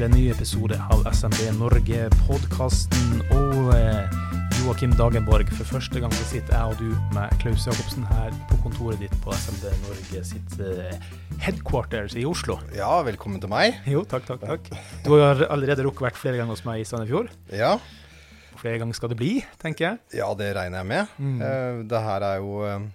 Til en ny episode av SMB Norge-podkasten. Og eh, Joakim Dagenborg, for første gang så sitter jeg og du med Klaus Jacobsen her på kontoret ditt på SMB Norge sitt eh, headquarters i Oslo. Ja, velkommen til meg. Jo, takk, takk, takk. Du har allerede rukket vært flere ganger hos meg i Sandefjord. Ja, Flere ganger skal det bli, tenker jeg. ja det regner jeg med. Eh, det her er jo eh,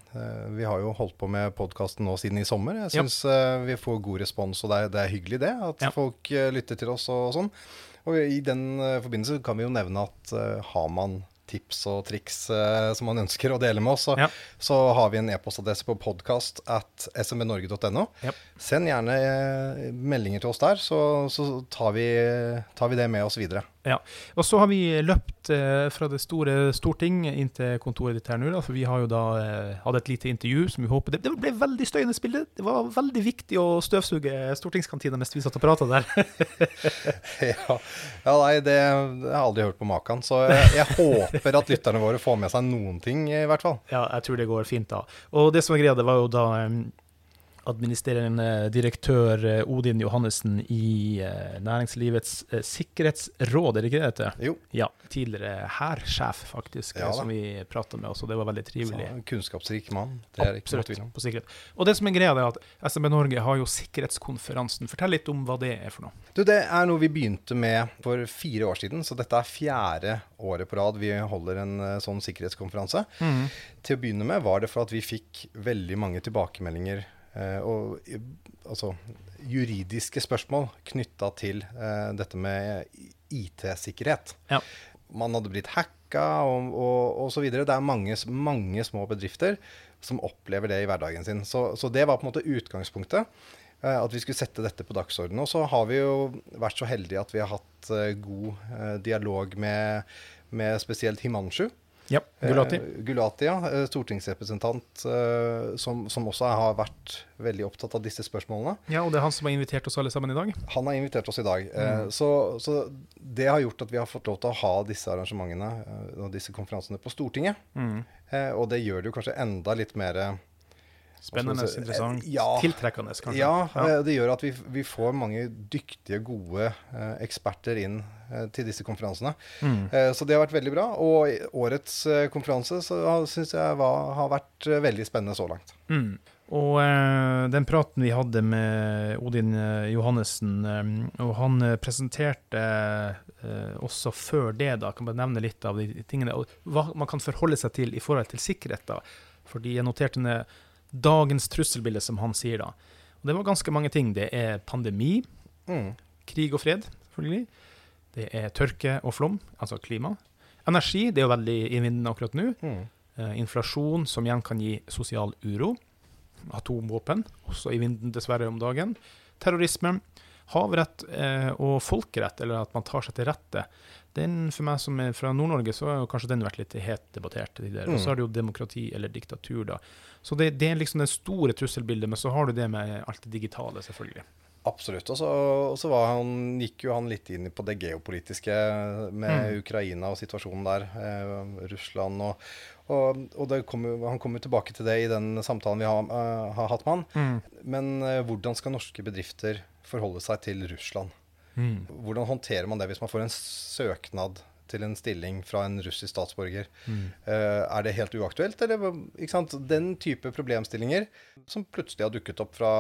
Vi har jo holdt på med podkasten nå siden i sommer. Jeg syns eh, vi får god respons, og det er, det er hyggelig det. At Ja. folk lytter til oss og, sånn. Og i den forbindelse kan vi jo nevne at har man tips og triks eh, som man ønsker å dele med oss, så, Ja. så har vi en e-postadresse på podkast at smbnorge.no. Ja. Send gjerne eh, meldinger til oss der, så, så tar, vi, tar vi det med oss videre. Ja. Og så har vi løpt eh, fra det store storting inn til kontoret ditt her nå, da, for vi har jo da eh, hatt et lite intervju som vi håper Det, det ble veldig støyende spille. Det var veldig viktig å støvsuge stortingskantina mens vi satt og prata der. Ja, ja nei, det, det har jeg aldri hørt på maken. Så jeg, jeg håper at lytterne våre får med seg noen ting, i hvert fall. ja, jeg tror det går fint, da. Og det som er greia, det var jo da eh, administrerende direktør eh, Odin Johannessen i eh, Næringslivets eh, sikkerhetsråd, er det ikke det det heter? Jo, Ja. Tidligere hærsjef, faktisk, Ja som vi prata med, og det var veldig trivelig. så, en kunnskapsrik mann. Det er det ikke Absolutt, på sikkerhet. Og det som er greia, er at SMB Norge har jo Sikkerhetskonferansen. Fortell litt om hva det er for noe. Du, det er noe vi begynte med for fire år siden, så dette er fjerde året på rad vi holder en sånn sikkerhetskonferanse. Til å begynne med var det for at vi fikk veldig mange tilbakemeldinger og altså juridiske spørsmål knytta til eh, dette med IT-sikkerhet. Ja. Man hadde blitt hacka og, og, og så videre. Det er mange, mange små bedrifter som opplever det i hverdagen sin. Så, så det var på en måte utgangspunktet. eh, At vi skulle sette dette på dagsordenen. Og så har vi jo vært så heldige at vi har hatt eh, god eh, dialog med, med spesielt Himanshu. Ja, Gulati. Eh, Gulati, ja. eh, Stortingsrepresentant eh, som, som også har vært veldig opptatt av disse spørsmålene. Ja, og det er han som har invitert oss alle sammen i dag. Han har invitert oss i dag. eh, Så, så det har gjort at vi har fått lov til å ha disse arrangementene eh, og disse konferansene på Stortinget. Eh, Og det gjør det jo kanskje enda litt mer Spennende, vi si? interessant, Eh, ja. tiltrekkende, kanskje. Ja, ja, det gjør at vi, vi får mange dyktige, gode eh, eksperter inn eh, til disse konferansene. Mm. Eh, så det har vært veldig bra. Og årets eh, konferanse så syns jeg var, har vært eh, veldig spennende så langt. Mm. Og eh, den praten vi hadde med Odin Johannessen, og han presenterte eh, også før det, da, kan bare nevne litt av de tingene, og hva man kan forholde seg til i forhold til sikkerhet. da. Fordi jeg noterte ned dagens trusselbilde, som han sier da. Og det var ganske mange ting. Det er pandemi, Mm. krig og fred, selvfølgelig. Det er tørke og flom, altså klima. Energi, det er jo veldig i vinden akkurat nå. Mm. Eh, inflasjon, som igjen kan gi sosial uro. Atomvåpen, også i vinden dessverre om dagen. Terrorisme. Havrett eh, og folkerett, eller at man tar seg til rette. Den, for meg som er fra Nord-Norge, så har kanskje den vært litt het debattert. de mm. Og Mm. så har du jo demokrati eller diktatur, da. Så det, det er liksom det store trusselbildet, men så har du det med alt det digitale, selvfølgelig. Absolutt. Og så, og så var han, gikk jo han litt inn på det geopolitiske med Mm. Ukraina og situasjonen der. Eh, Russland og, og, og det kom han kommer tilbake til det i den samtalen vi har, uh, har hatt med han. Men uh, hvordan skal norske bedrifter forholde seg til Russland? Mm. Hvordan håndterer man det hvis man får en søknad til en stilling fra en russisk statsborger? Mm. Eh, er det helt uaktuelt, eller ikke sant? Den type problemstillinger som plutselig har dukket opp fra,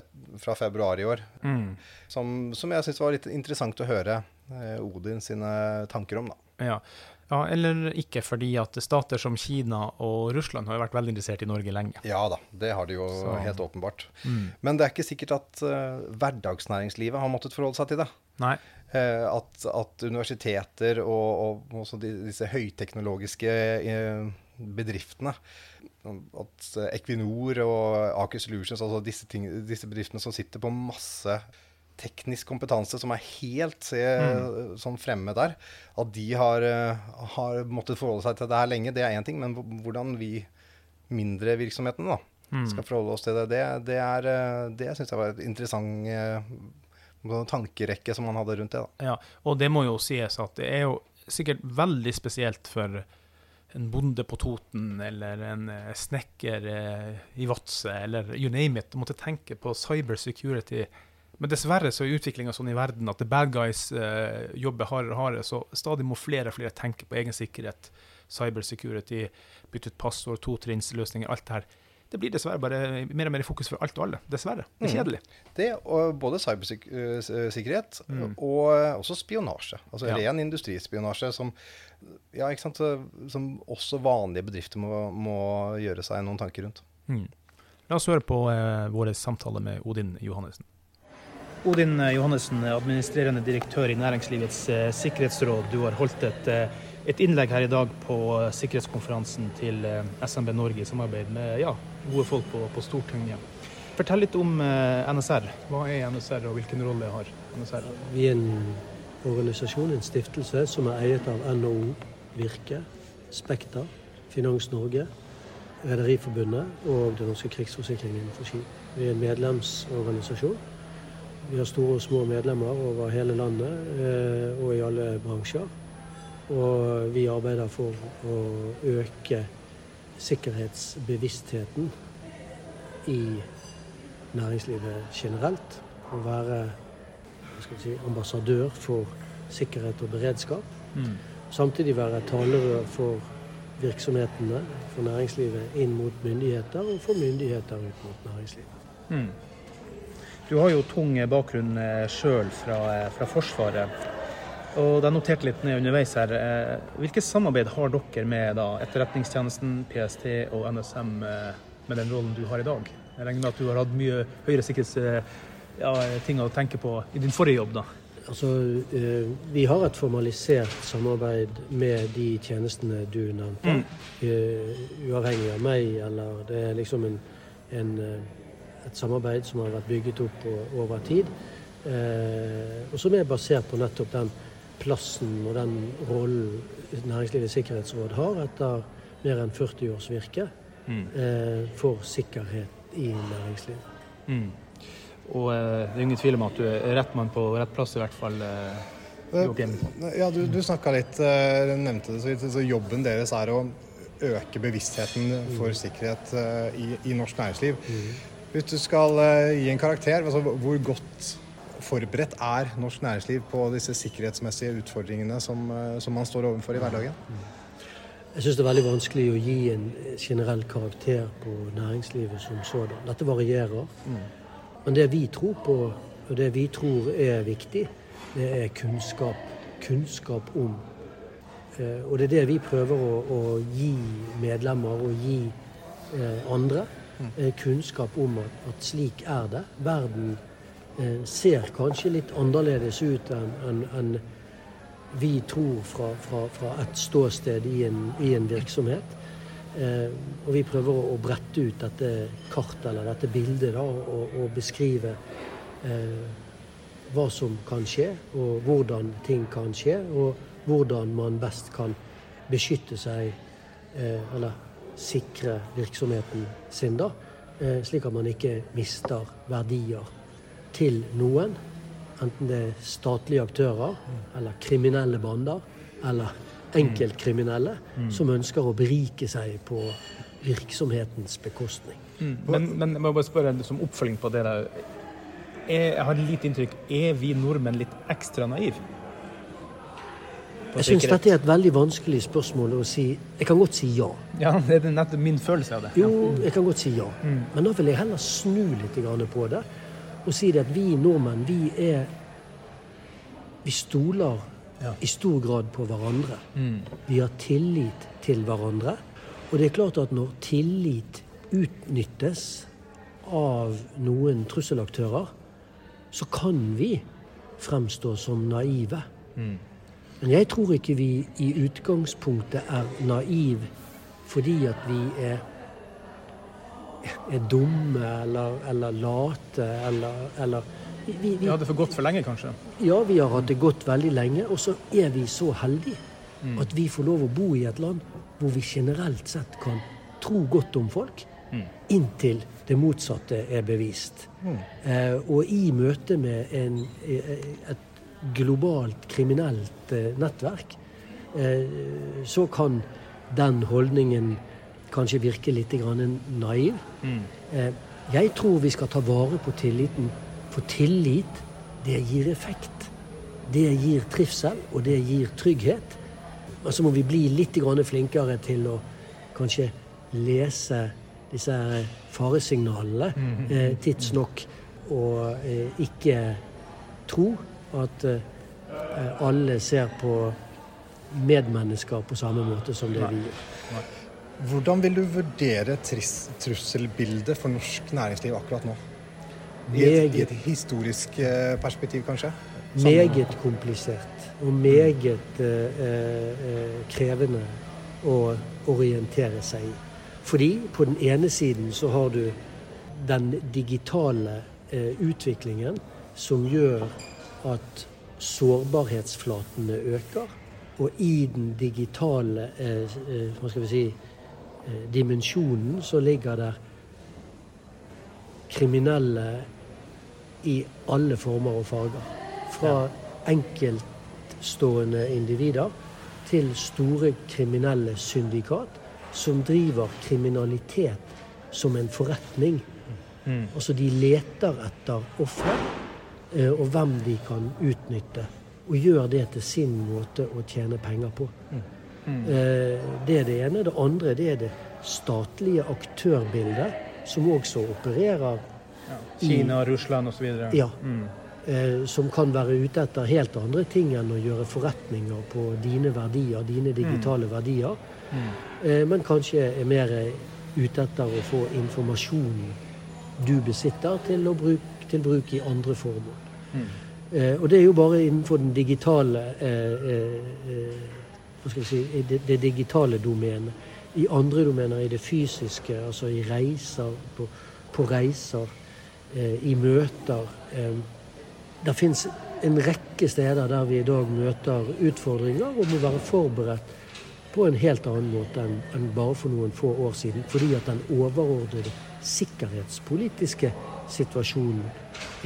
et, fra februar i år, Mm. som, som jeg syns var litt interessant å høre eh, Odin sine tanker om. da. Ja. ja, eller ikke, fordi at stater som Kina og Russland har jo vært veldig interessert i Norge lenge. Ja da, det har de jo Så- helt åpenbart. Mm. Men det er ikke sikkert at uh, hverdagsnæringslivet har måttet forholde seg til det. Nei. Eh, at, at universiteter og, og også de, disse høyteknologiske eh, bedriftene At Equinor og Aker Solutions, altså disse, ting, disse bedriftene som sitter på masse teknisk kompetanse som er helt eh, sånn fremme der, at de har, har måttet forholde seg til det her lenge, det er én ting. Men hvordan vi mindre virksomhetene da, Mm. skal forholde oss til det, det, det, er, det syns jeg var et interessant tankerekke som man hadde rundt det. da. Ja, og det må jo sies at det er jo sikkert veldig spesielt for en bonde på Toten eller en eh, snekker eh, i Vadsø eller you name it, å måtte tenke på cyber security Men dessverre så er utviklinga sånn i verden at the bad guys eh, jobber hardere og hardere, så stadig må flere og flere tenke på egen sikkerhet, cybersecurity, bytte ut passord, totриnnsløsninger, alt det her. Det blir dessverre bare mer og mer i fokus for alt og alle. Dessverre. Det er Mm. kjedelig. Det, og både cybersikkerhet Mm. og eh, også spionasje. Altså Ja. ren industrispionasje som, ja, ikke sant, som også vanlige bedrifter må, må gjøre seg noen tanker rundt. Mm. La oss høre på eh, vår samtale med Odin Johannessen. Odin eh, Johannessen, administrerende direktør i Næringslivets eh, sikkerhetsråd. Du har holdt et, eh, et innlegg her i dag på eh, sikkerhetskonferansen til eh, SMB Norge i samarbeid med ja, gode folk på, på Stortinget. Fortell litt om eh, NSR. Hva er NSR, og hvilken rolle har NSR? Vi er en organisasjon, en stiftelse, som er eiet av NHO, Virke, Spekter, Finans Norge, Rederiforbundet og Den norske krigsforsikringen for skip. Vi er en medlemsorganisasjon. Vi har store og små medlemmer over hele landet eh, og i alle bransjer. Og vi arbeider for å øke sikkerhetsbevisstheten i næringslivet generelt. Å være si, ambassadør for sikkerhet og beredskap. Mm. Samtidig være talerør for virksomhetene, for næringslivet inn mot myndigheter, og for myndigheter ut mot næringslivet. Mm. Du har jo tung bakgrunn sjøl fra, eh, fra Forsvaret. Og det er notert litt ned underveis her. Eh, Hvilket samarbeid har dere med da, Etterretningstjenesten, PST og NSM eh, med den rollen du har i dag? Jeg regner med at du har hatt mye høyere sikkerhetsting ja, å tenke på i din forrige jobb, da. Altså, eh, vi har et formalisert samarbeid med de tjenestene du nevnte. Mm. Eh, uavhengig av meg, eller det er liksom en, en, eh, et samarbeid som har vært bygget opp over tid. Eh, og som er basert på nettopp den plassen og den rollen Næringslivets sikkerhetsråd har etter mer enn 40 års virke Mm. eh, for sikkerhet i næringslivet. Mm. Og eh, det er ingen tvil om at du er rett mann på rett plass, i hvert fall. Eh, Joakim. Ja, du, du snakka litt, eh, nevnte det så vidt. Så jobben deres er å øke bevisstheten for sikkerhet i, i norsk næringsliv. Hvis du skal gi en karakter, altså hvor godt forberedt er norsk næringsliv på disse sikkerhetsmessige utfordringene som, eh, som man står overfor i hverdagen? Jeg syns det er veldig vanskelig å gi en generell karakter på næringslivet som sådan. Dette varierer. Men det vi tror på, og det vi tror er viktig, det er kunnskap. Kunnskap om. Eh, Og det er det vi prøver å, å gi medlemmer og gi eh, andre. Eh, kunnskap om at, at slik er det. Verden ser kanskje litt annerledes ut enn en, en vi tror fra, fra, fra et ståsted i en, i en virksomhet. Eh, og vi prøver å, å brette ut dette kartet eller dette bildet da, og, og beskrive eh, hva som kan skje, og hvordan ting kan skje, og hvordan man best kan beskytte seg eh, eller sikre virksomheten sin, da, eh, slik at man ikke mister verdier til noen. Enten det er statlige aktører, eller kriminelle bander, eller enkeltkriminelle som ønsker å berike seg på virksomhetens bekostning. Mm. Men, men jeg må bare spørre som oppfølging på det der. Er, jeg har litt inntrykk Er vi nordmenn litt ekstra naive? Jeg syns dette er et veldig vanskelig spørsmål å si. Jeg kan godt si ja. Ja, det er nettopp min følelse av det. Jo, jeg kan godt si ja. Men da vil jeg heller snu litt på det og si det at vi nordmenn, vi er Vi stoler Ja. i stor grad på hverandre. Mm. Vi har tillit til hverandre. Og det er klart at når tillit utnyttes av noen trusselaktører, så kan vi fremstå som naive. Mm. Men jeg tror ikke vi i utgangspunktet er naive fordi at vi er, er dumme eller, eller late eller, eller vi, vi, Vi hadde for godt for lenge, kanskje. Ja, vi har hatt det godt veldig lenge, og så er vi så heldige Mm. at vi får lov å bo i et land hvor vi generelt sett kan tro godt om folk, Mm. inntil det motsatte er bevist. Eh, og i møte med en, eh, et globalt kriminelt eh, nettverk, eh, så kan den holdningen kanskje virke litt grann naiv. Mm. Eh, jeg tror vi skal ta vare på tilliten For tillit, det gir effekt. Det gir trivsel, og det gir trygghet. Men så må vi bli litt flinkere til å kanskje lese disse faresignalene mhm. eh, tidsnok, og eh, ikke tro at eh, alle ser på medmennesker på samme måte som det vi gjør. Hvordan vil du vurdere trusselbildet for norsk næringsliv akkurat nå? I et, I et historisk eh, perspektiv, kanskje? Meget komplisert og meget eh, eh, krevende å orientere seg i. Fordi på den ene siden så har du den digitale eh, utviklingen som gjør at sårbarhetsflatene øker. Og i den digitale eh, eh hva skal vi si, dimensjonen så ligger der kriminelle i alle former og farger. Fra enkeltstående individer til store kriminelle syndikat som driver kriminalitet som en forretning. Mm. Altså de leter etter ofre eh, og hvem de kan utnytte. Og gjør det til sin måte å tjene penger på. Mm. Mm. Eh, det er det ene. Det andre det er det statlige aktørbildet, som også opererer ja. Kina, i, Russland osv. Ja. Mm. Eh, som kan være ute etter helt andre ting enn å gjøre forretninger på dine verdier, dine digitale mm. verdier. Mm. men kanskje er mer ute etter å få informasjonen du besitter, til, bruke, til bruk i andre formål. Mm. Eh, og det er jo bare innenfor den digitale eh, si, det, det, digitale domenet. I andre domener, i det fysiske, altså i reiser, på, på reiser, eh, i møter. Eh, det fins en rekke steder der vi i dag møter utfordringer og må være forberedt på en helt annen måte enn, enn bare for noen få år siden. Fordi at den overordnede sikkerhetspolitiske situasjonen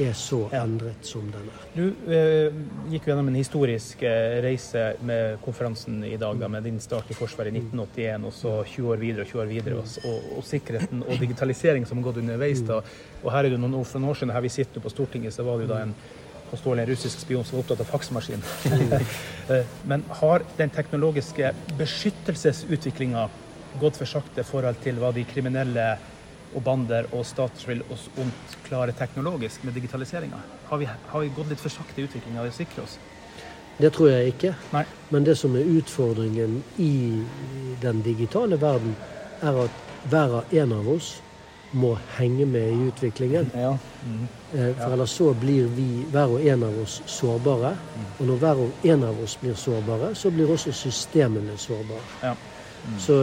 er så endret som den er. Du eh, gikk gjennom en historisk eh, reise med konferansen i dag, da, med din start i Forsvaret i 1981, og så 20 år videre og 20 år videre, og, og, og sikkerheten og digitalisering som har gått underveis. da, og her er det noen år for noen år siden, her vi sitter på Stortinget, så var det jo da en påståelig en russisk spion som var opptatt av faksmaskin. Eh, men har den teknologiske beskyttelsesutviklinga gått for sakte i forhold til hva de kriminelle og bander og stater vil oss ondt klarer teknologisk med digitaliseringa? Har, har, vi gått litt for sakte i utviklinga av å sikre oss? Det tror jeg ikke. Nei. Men det som er utfordringen i den digitale verden, er at hver og en av oss må henge med i utviklingen. Ja. Mm. For ellers så blir vi, hver og en av oss, sårbare. Mm. Og når hver og en av oss blir sårbare, så blir også systemene sårbare. Ja. Mm. Så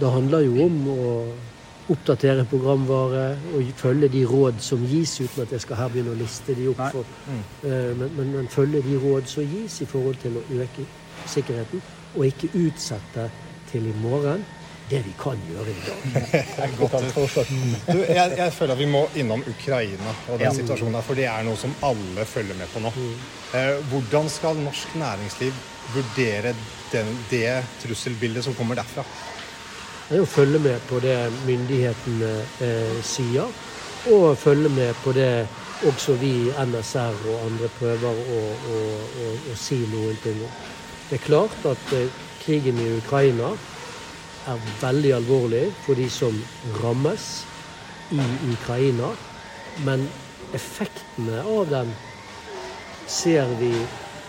det handler jo om å oppdatere programvare og følge de råd som gis, uten at jeg skal her begynne å liste de opp. For, mm. men, men, men, følge de råd som gis i forhold til å øke sikkerheten, og ikke utsette til i morgen det vi kan gjøre i dag. du, jeg, jeg, føler at vi må innom Ukraina og den ja. situasjonen der, for det er noe som alle følger med på nå. Mm. Eh, hvordan skal norsk næringsliv vurdere den, det trusselbildet som kommer derfra? Det er å følge med på det myndighetene eh, sier, og følge med på det også vi NSR og andre prøver å, å, å, å si noen ting om. Det er klart at eh, krigen i Ukraina er veldig alvorlig for de som rammes i Ukraina. Men effektene av den ser vi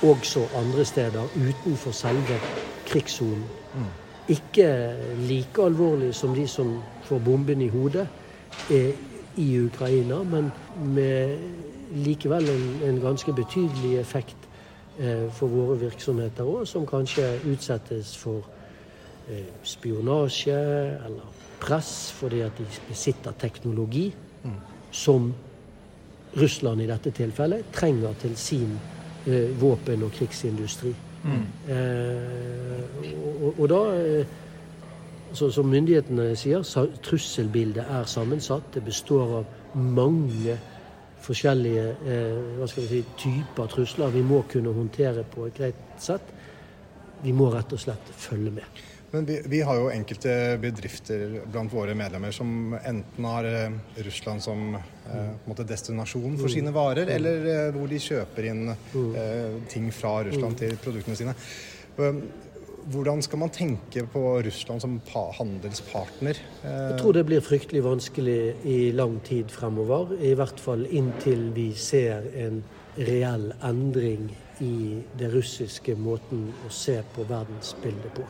også andre steder utenfor selve krigssonen. Mm. Ikke like alvorlig som de som får bomben i hodet i Ukraina, men med likevel en, en ganske betydelig effekt eh, for våre virksomheter òg, som kanskje utsettes for Eh, spionasje eller press fordi at de besitter teknologi mm. som Russland i dette tilfellet trenger til sin eh, våpen- og krigsindustri. Mm. Eh, og, og, da eh, så, Som myndighetene sier, trusselbildet er sammensatt. Det består av mange forskjellige eh, hva skal vi si, typer trusler vi må kunne håndtere på et greit sett. Vi må rett og slett følge med. Men vi, vi, har jo enkelte bedrifter blant våre medlemmer som enten har eh, Russland som eh, destinasjon for sine varer, mm. eller eh, hvor de kjøper inn mm. eh, ting fra Russland til produktene sine. Um, hvordan skal man tenke på Russland som handelspartner? Eh, Jeg tror det blir fryktelig vanskelig i lang tid fremover. I hvert fall inntil vi ser en reell endring i det russiske måten å se på verdensbildet på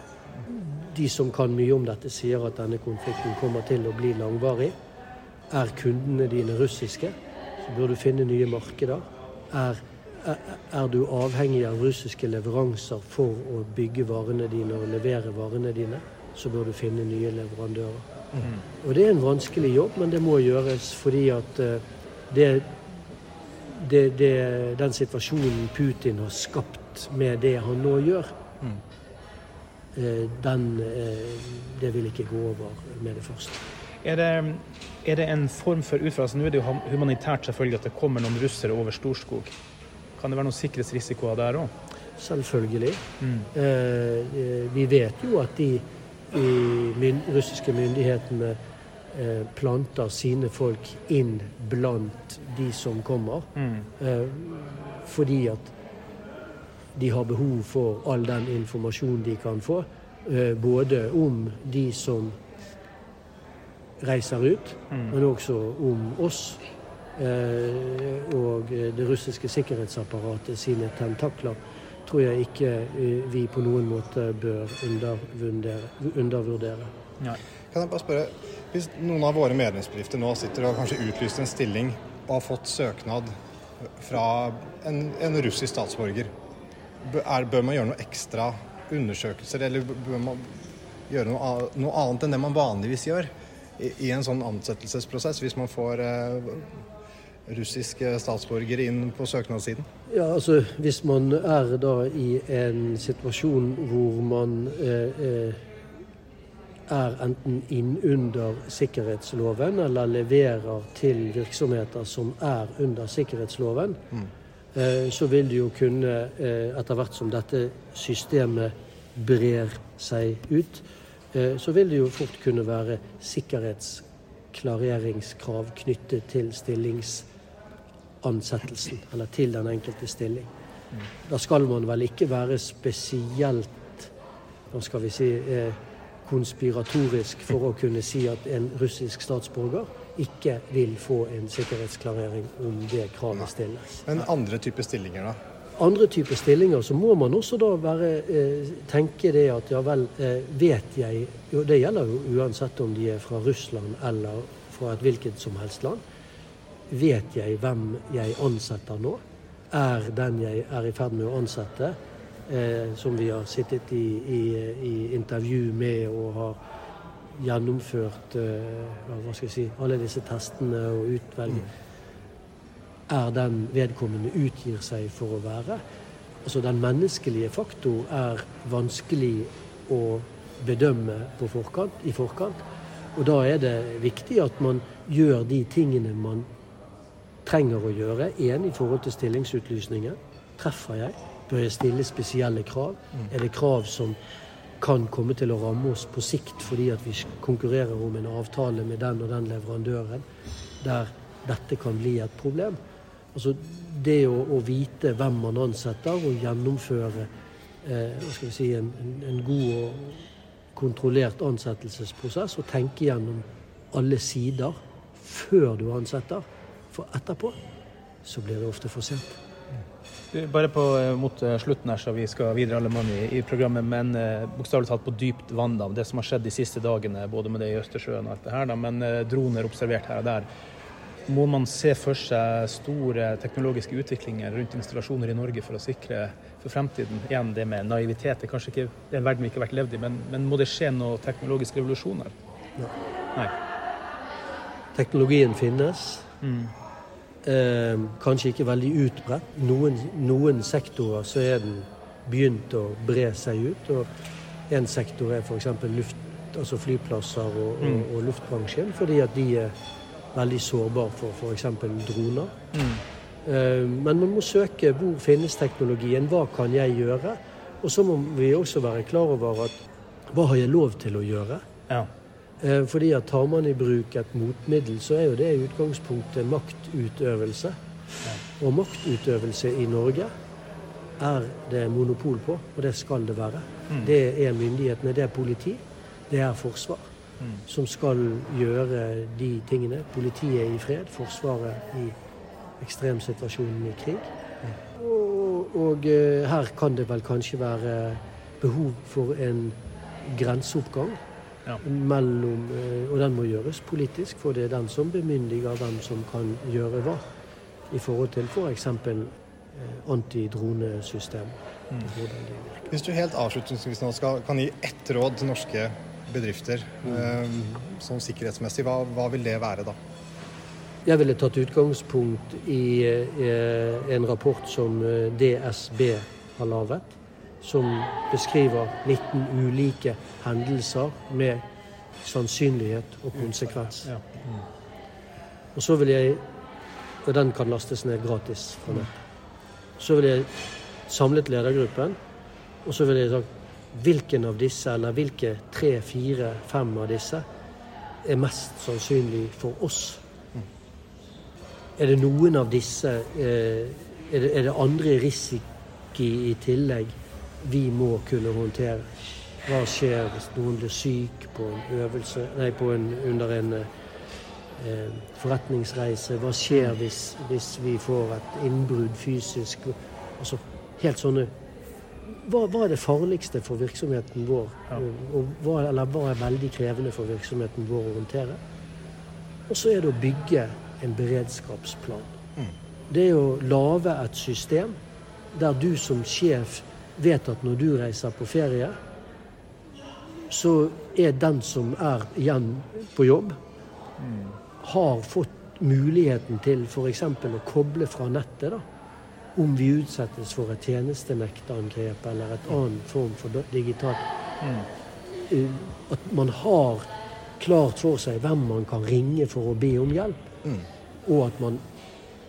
de som kan mye om dette, sier at denne konflikten kommer til å bli langvarig. Er kundene dine russiske, så bør du finne nye markeder. Er, er, er, du avhengig av russiske leveranser for å bygge varene dine og levere varene dine, så bør du finne nye leverandører. Mm. Og Det er en vanskelig jobb, men det må gjøres fordi at uh, det, det, det, den situasjonen Putin har skapt med det han nå gjør, mm Eh, den, eh, det vil ikke gå over med det første. Er det, er det en form for ut Nå er det jo humanitært selvfølgelig at det kommer noen russere over Storskog. Kan det være noen sikkerhetsrisikoer der òg? Selvfølgelig. Mm. Eh, vi vet jo at de myn, russiske myndighetene eh, planter sine folk inn blant de som kommer. Mm. Eh, fordi at de har behov for all den informasjonen de kan få. Eh, både om de som reiser ut, mm. men også om oss. Eh, og det russiske sikkerhetsapparatet sine tentakler tror jeg ikke eh, vi på noen måte bør undervurdere. Nei. Kan jeg bare spørre, Hvis noen av våre medlemsbedrifter nå sitter og kanskje utlyst en stilling og har fått søknad fra en, en russisk statsborger er, bør man gjøre noe ekstra undersøkelser, eller bør man gjøre noe, noe annet enn det man vanligvis gjør i, i en sånn ansettelsesprosess, hvis man får eh, russiske statsborgere inn på søknadssiden? Ja, altså Hvis man er da i en situasjon hvor man eh, eh, er enten innunder sikkerhetsloven eller leverer til virksomheter som er under sikkerhetsloven, mm. Eh, så vil det jo kunne, eh, etter hvert som dette systemet brer seg ut, eh, så vil det jo fort kunne være sikkerhetsklareringskrav knyttet til stillingsansettelsen, eller til den enkelte stilling. Da skal man vel ikke være spesielt hva skal vi si, konspiratorisk for å kunne si at en russisk statsborger ikke vil få en sikkerhetsklarering om det kravet stilles. Men andre typer stillinger, da? Andre typer stillinger, så må man også da være, eh, tenke det at ja vel, eh, vet jeg jo Det gjelder jo uansett om de er fra Russland eller fra et hvilket som helst land. Vet jeg hvem jeg ansetter nå? Er den jeg er i ferd med å ansette, eh, som vi har sittet i, i, i intervju med og har gjennomført uh, hva skal jeg si, alle disse testene og utvelge, mm. er den vedkommende utgir seg for å være. Altså Den menneskelige faktor er vanskelig å bedømme forkant, i forkant. Og da er det viktig at man gjør de tingene man trenger å gjøre. Én i forhold til stillingsutlysningen. Treffer jeg? Bør jeg stille spesielle krav? Mm. Er det krav som kan komme til å ramme oss på sikt fordi at vi konkurrerer om en avtale med den og den leverandøren, der dette kan bli et problem. Altså Det å, å vite hvem man ansetter, og gjennomføre eh, si, en, en, god og kontrollert ansettelsesprosess, og tenke gjennom alle sider før du ansetter. For etterpå så blir det ofte for sent. Bare på, eh, mot eh, slutten her, så vi skal videre alle mann i, i, programmet, men eh, bokstavelig talt på dypt vann. da, Det som har skjedd de siste dagene, både med det i Østersjøen og alt det her, da, men eh, droner observert her og der. Må man se for seg store teknologiske utviklinger rundt installasjoner i Norge for å sikre for fremtiden? Igjen det med naivitet. Det er kanskje ikke en verden vi ikke har vært levd i, men, men må det skje noe teknologisk revolusjon her? Ja. Nei. Teknologien finnes. Mm. Eh, kanskje ikke veldig utbredt. Noen, noen, sektorer så er den begynt å bre seg ut. og En sektor er f.eks. Altså flyplasser og, mm. og, og, luftbransjen, fordi at de er veldig sårbare for f.eks. droner. Mm. Eh, men man må søke hvor finnes teknologien, hva kan jeg gjøre? Og så må vi også være klar over at hva har jeg lov til å gjøre? Ja. Eh, fordi at tar man i bruk et motmiddel, så er jo det i utgangspunktet maktutøvelse. Og maktutøvelse i Norge er det monopol på, og det skal det være. Det er myndighetene, det er politi, det er forsvar. Som skal gjøre de tingene. Politiet i fred, Forsvaret i ekstremsituasjonen i krig. Og, og eh, her kan det vel kanskje være behov for en grenseoppgang Ja. mellom eh, Og den må gjøres politisk, for det er den som bemyndiger hvem som kan gjøre hva. I forhold til f.eks. For antidronesystem. Mm. Hvis du helt avslutningsvis nå skal, kan gi ett råd til norske bedrifter eh, sånn sikkerhetsmessig, hva, hva vil det være da? Jeg ville tatt utgangspunkt i eh, en rapport som eh, DSB har laget, som beskriver 19 ulike hendelser med sannsynlighet og konsekvens. Ja. Og så vil jeg Og den kan lastes ned gratis fra nett. Så vil jeg samlet ledergruppen, og så vil jeg sagt hvilken av disse, eller hvilke tre, fire, fem av disse er mest sannsynlig for oss. Er det noen av disse eh, er, det, er det andre risiko i tillegg vi må kunne håndtere? Hva skjer hvis noen blir syk på en øvelse, nei, på en, under en eh, forretningsreise? Hva skjer hvis, hvis vi får et innbrudd fysisk? Altså helt sånne hva, hva er det farligste for virksomheten vår? Og hva, eller hva er veldig krevende for virksomheten vår å håndtere? Og så er det å bygge en beredskapsplan. Det er å lage et system der du som sjef vet at når du reiser på ferie, så er den som er igjen på jobb, har fått muligheten til f.eks. å koble fra nettet. da, om vi utsettes for et tjenestenekterangrep eller et annen form for digitalt mm. At man har klart for seg hvem man kan ringe for å be om hjelp. Og at man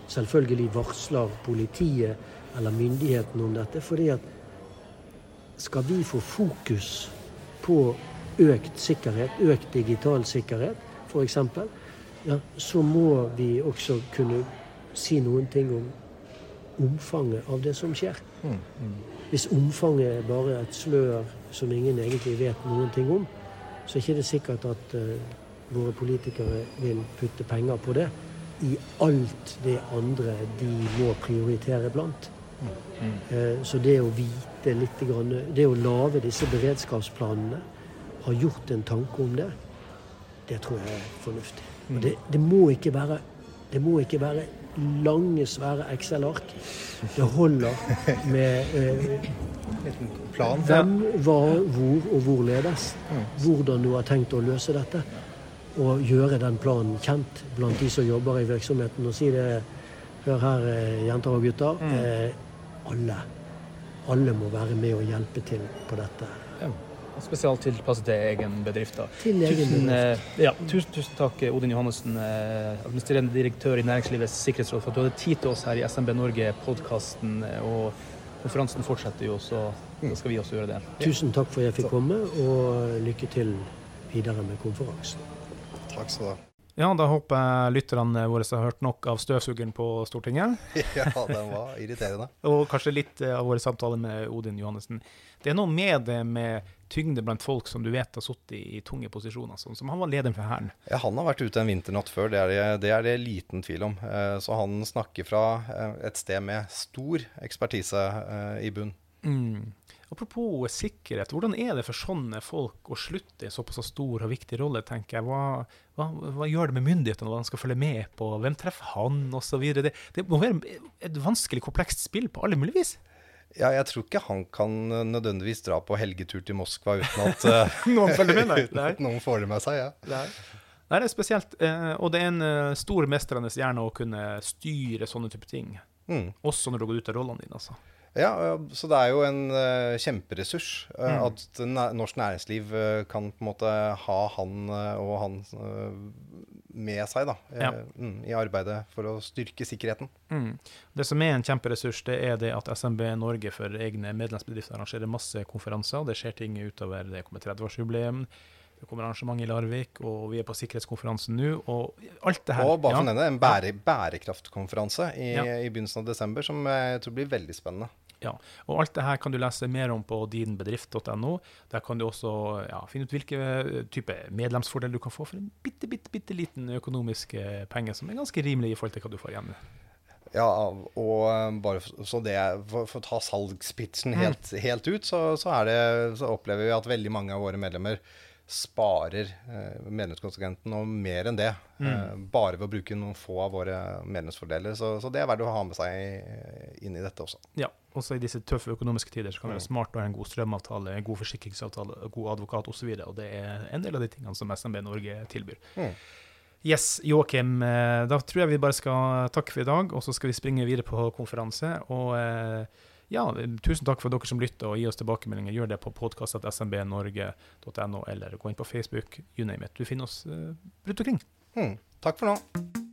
selvfølgelig varsler politiet eller myndighetene om dette. fordi at skal vi få fokus på økt sikkerhet, økt digital sikkerhet f.eks., ja, så må vi også kunne si noen ting om omfanget av det som skjer. Hvis omfanget er bare et slør som ingen egentlig vet noen ting om, så er ikke det sikkert at uh, våre politikere vil putte penger på det i alt det andre de må prioritere blant. Eh, Så det å vite litt, grann, det å lage disse beredskapsplanene, ha gjort en tanke om det, det tror jeg er fornuftig. Og det, det, må ikke være, det må ikke være lange, svære Excel-ark. Det holder med eh, Plan? hvem, hva, hvor og hvorledes. Hvordan du har tenkt å løse dette. Og gjøre den planen kjent blant de som jobber i virksomheten. Og si det Hør her, eh, jenter og gutter. Eh, alle. Alle må være med og hjelpe til på dette. Ja. spesielt tilpasset til egen bedrift. da. Til egen Tusen, bedrift. eh, ja, tusen, tusen takk, Odin Johannessen, eh, administrerende direktør i Næringslivets sikkerhetsråd, for at du hadde tid til oss her i SMB Norge-podkasten. Og konferansen fortsetter jo, så da skal vi også gjøre det. Tusen takk for at jeg fikk komme, og lykke til videre med konferansen. Takk skal du ha. Ja, da håper jeg lytterne våre har hørt nok av støvsugeren på Stortinget. Ja, den var irriterende. Og kanskje litt eh, av våre samtaler med Odin Johannessen. Det er noe med det med tyngde blant folk som du vet har sittet i, tunge posisjoner, sånn som han var lederen for Hæren. Ja, han har vært ute en vinternatt før, det er det, det er det liten tvil om. Eh, Så han snakker fra eh, et sted med stor ekspertise i bunn. Mm. Apropos sikkerhet, hvordan er det for sånne folk å slutte i såpass stor og viktig rolle, tenker jeg. Hva, hva, hva gjør det med myndighetene, hva de skal følge med på, hvem treffer han, osv. Det, det må være et vanskelig, komplekst spill på alle mulige vis. Ja, jeg tror ikke han kan nødvendigvis dra på helgetur til Moskva uten at eh, Noen følger med, nei. uten at noen får det med seg. ja. Nei. Nei, det er spesielt. eh, Og det er en eh, stor mestrende hjerne å kunne styre sånne type ting. Mm. Også når du går ut av rollene dine, altså. Ja, så det er jo en uh, kjemperessurs uh, Mm. at næ- norsk næringsliv uh, kan på en måte ha han og han med seg da, Ja. mm, i arbeidet for å styrke sikkerheten. Mm. Det som er en kjemperessurs, det er det at SMB Norge for egne medlemsbedrifter arrangerer masse konferanser. Det skjer ting utover det kommer 30-årsjubileum. Det kommer arrangement i Larvik, og vi er på sikkerhetskonferansen nå. Og alt det her Og bare for ja, nevne en bære, bærekraftkonferanse i, Ja. i begynnelsen av desember, som jeg tror blir veldig spennende. Ja. Og alt det her kan du lese mer om på dinbedrift.no. Der kan du også ja, finne ut hvilke eh, type medlemsfordeler du kan få for en bitte, bitte, bitte liten økonomisk eh, penge, som er ganske rimelig i forhold til hva du får igjen. Ja, og um, bare så det For, for å ta salgspitchen helt, helt ut, så, så, det, så opplever vi at veldig mange av våre medlemmer sparer eh, medlemskontingenten og mer enn det. Eh, bare ved å bruke noen få av våre medlemsfordeler. Så, så det er verdt å ha med seg eh, inn i dette også. Ja, også i disse tøffe økonomiske tider så kan det være smart å ha en god strømavtale, en god forsikringsavtale, god advokat osv. Og, så og det er en del av de tingene som SMB Norge tilbyr. Mm. Yes, Joakim, da tror jeg vi bare skal takke for i dag, og så skal vi springe videre på konferanse. Og ja, tusen takk for dere som lytter og gir oss tilbakemeldinger. Gjør det på podkast.smbnorge.no, eller gå inn på Facebook, you name it. Du finner oss eh, rundt omkring. Mm. Takk for nå.